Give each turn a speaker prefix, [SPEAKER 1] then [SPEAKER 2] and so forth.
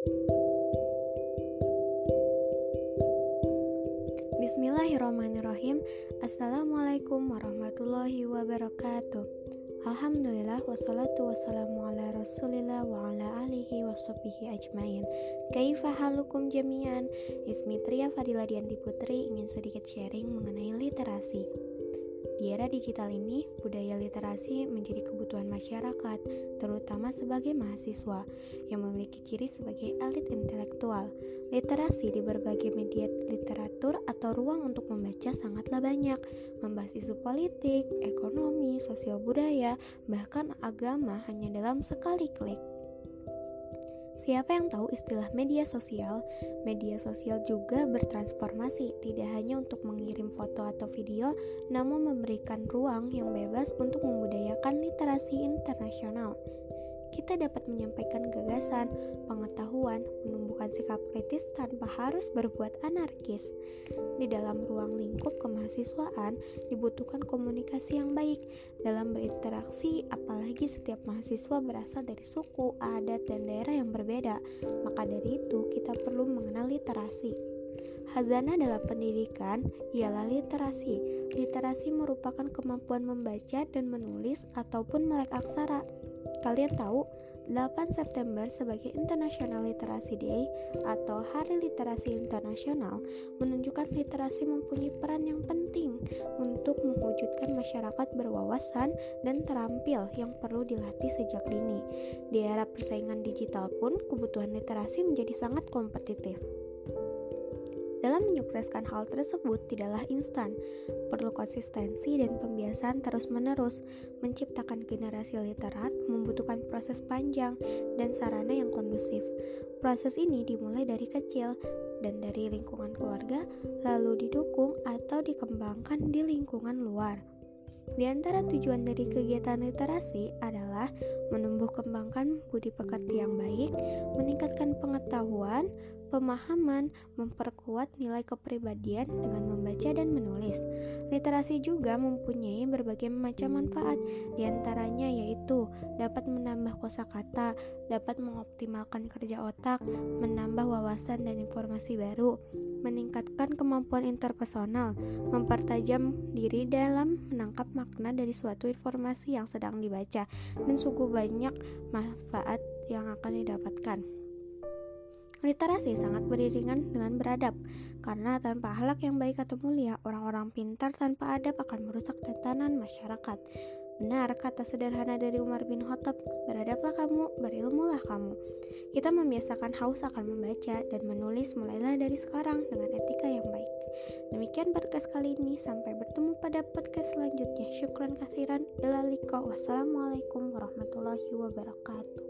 [SPEAKER 1] Bismillahirrahmanirrahim. Assalamualaikum warahmatullahi wabarakatuh. Alhamdulillah wassalatu wassalamu ala rasulillah wa ala alihi wa ajmain. Kaifa halukum jami'an? Ismi Tria Fadila Dianti Putri ingin sedikit sharing mengenai literasi. Di era digital ini, budaya literasi menjadi kebutuhan masyarakat, terutama sebagai mahasiswa yang memiliki ciri sebagai elit intelektual. Literasi di berbagai media literatur atau ruang untuk membaca sangatlah banyak, membahas isu politik, ekonomi, sosial budaya, bahkan agama hanya dalam sekali klik. Siapa yang tahu istilah media sosial? Media sosial juga bertransformasi, tidak hanya untuk mengirim foto atau video, namun memberikan ruang yang bebas untuk membudayakan literasi internasional kita dapat menyampaikan gagasan, pengetahuan, menumbuhkan sikap kritis tanpa harus berbuat anarkis. Di dalam ruang lingkup kemahasiswaan dibutuhkan komunikasi yang baik dalam berinteraksi, apalagi setiap mahasiswa berasal dari suku, adat, dan daerah yang berbeda. Maka dari itu, kita perlu mengenal literasi. Hazana dalam pendidikan ialah literasi. Literasi merupakan kemampuan membaca dan menulis ataupun melek aksara. Kalian tahu, 8 September sebagai International Literacy Day atau Hari Literasi Internasional menunjukkan literasi mempunyai peran yang penting untuk mewujudkan masyarakat berwawasan dan terampil yang perlu dilatih sejak dini. Di era persaingan digital pun, kebutuhan literasi menjadi sangat kompetitif. Dalam menyukseskan hal tersebut tidaklah instan, perlu konsistensi dan pembiasaan terus-menerus. Menciptakan generasi literat membutuhkan proses panjang dan sarana yang kondusif. Proses ini dimulai dari kecil dan dari lingkungan keluarga, lalu didukung atau dikembangkan di lingkungan luar. Di antara tujuan dari kegiatan literasi adalah menumbuh kembangkan budi pekerti yang baik, meningkatkan pengetahuan, pemahaman, memperkuat nilai kepribadian dengan membaca dan menulis. Literasi juga mempunyai berbagai macam manfaat, di antaranya yaitu dapat menambah kosakata, dapat mengoptimalkan kerja otak, menambah wawasan dan informasi baru, meningkatkan kemampuan interpersonal, mempertajam diri dalam menangkap makna dari suatu informasi yang sedang dibaca, dan sungguh banyak manfaat yang akan didapatkan. Literasi sangat beriringan dengan beradab, karena tanpa akhlak yang baik atau mulia, orang-orang pintar tanpa adab akan merusak tatanan masyarakat. Benar kata sederhana dari Umar bin Khattab, beradablah kamu, berilmulah kamu. Kita membiasakan haus akan membaca dan menulis mulailah dari sekarang dengan etika yang baik. Demikian podcast kali ini, sampai bertemu pada podcast selanjutnya. Syukran kathiran, ilaliko, wassalamualaikum warahmatullahi wabarakatuh.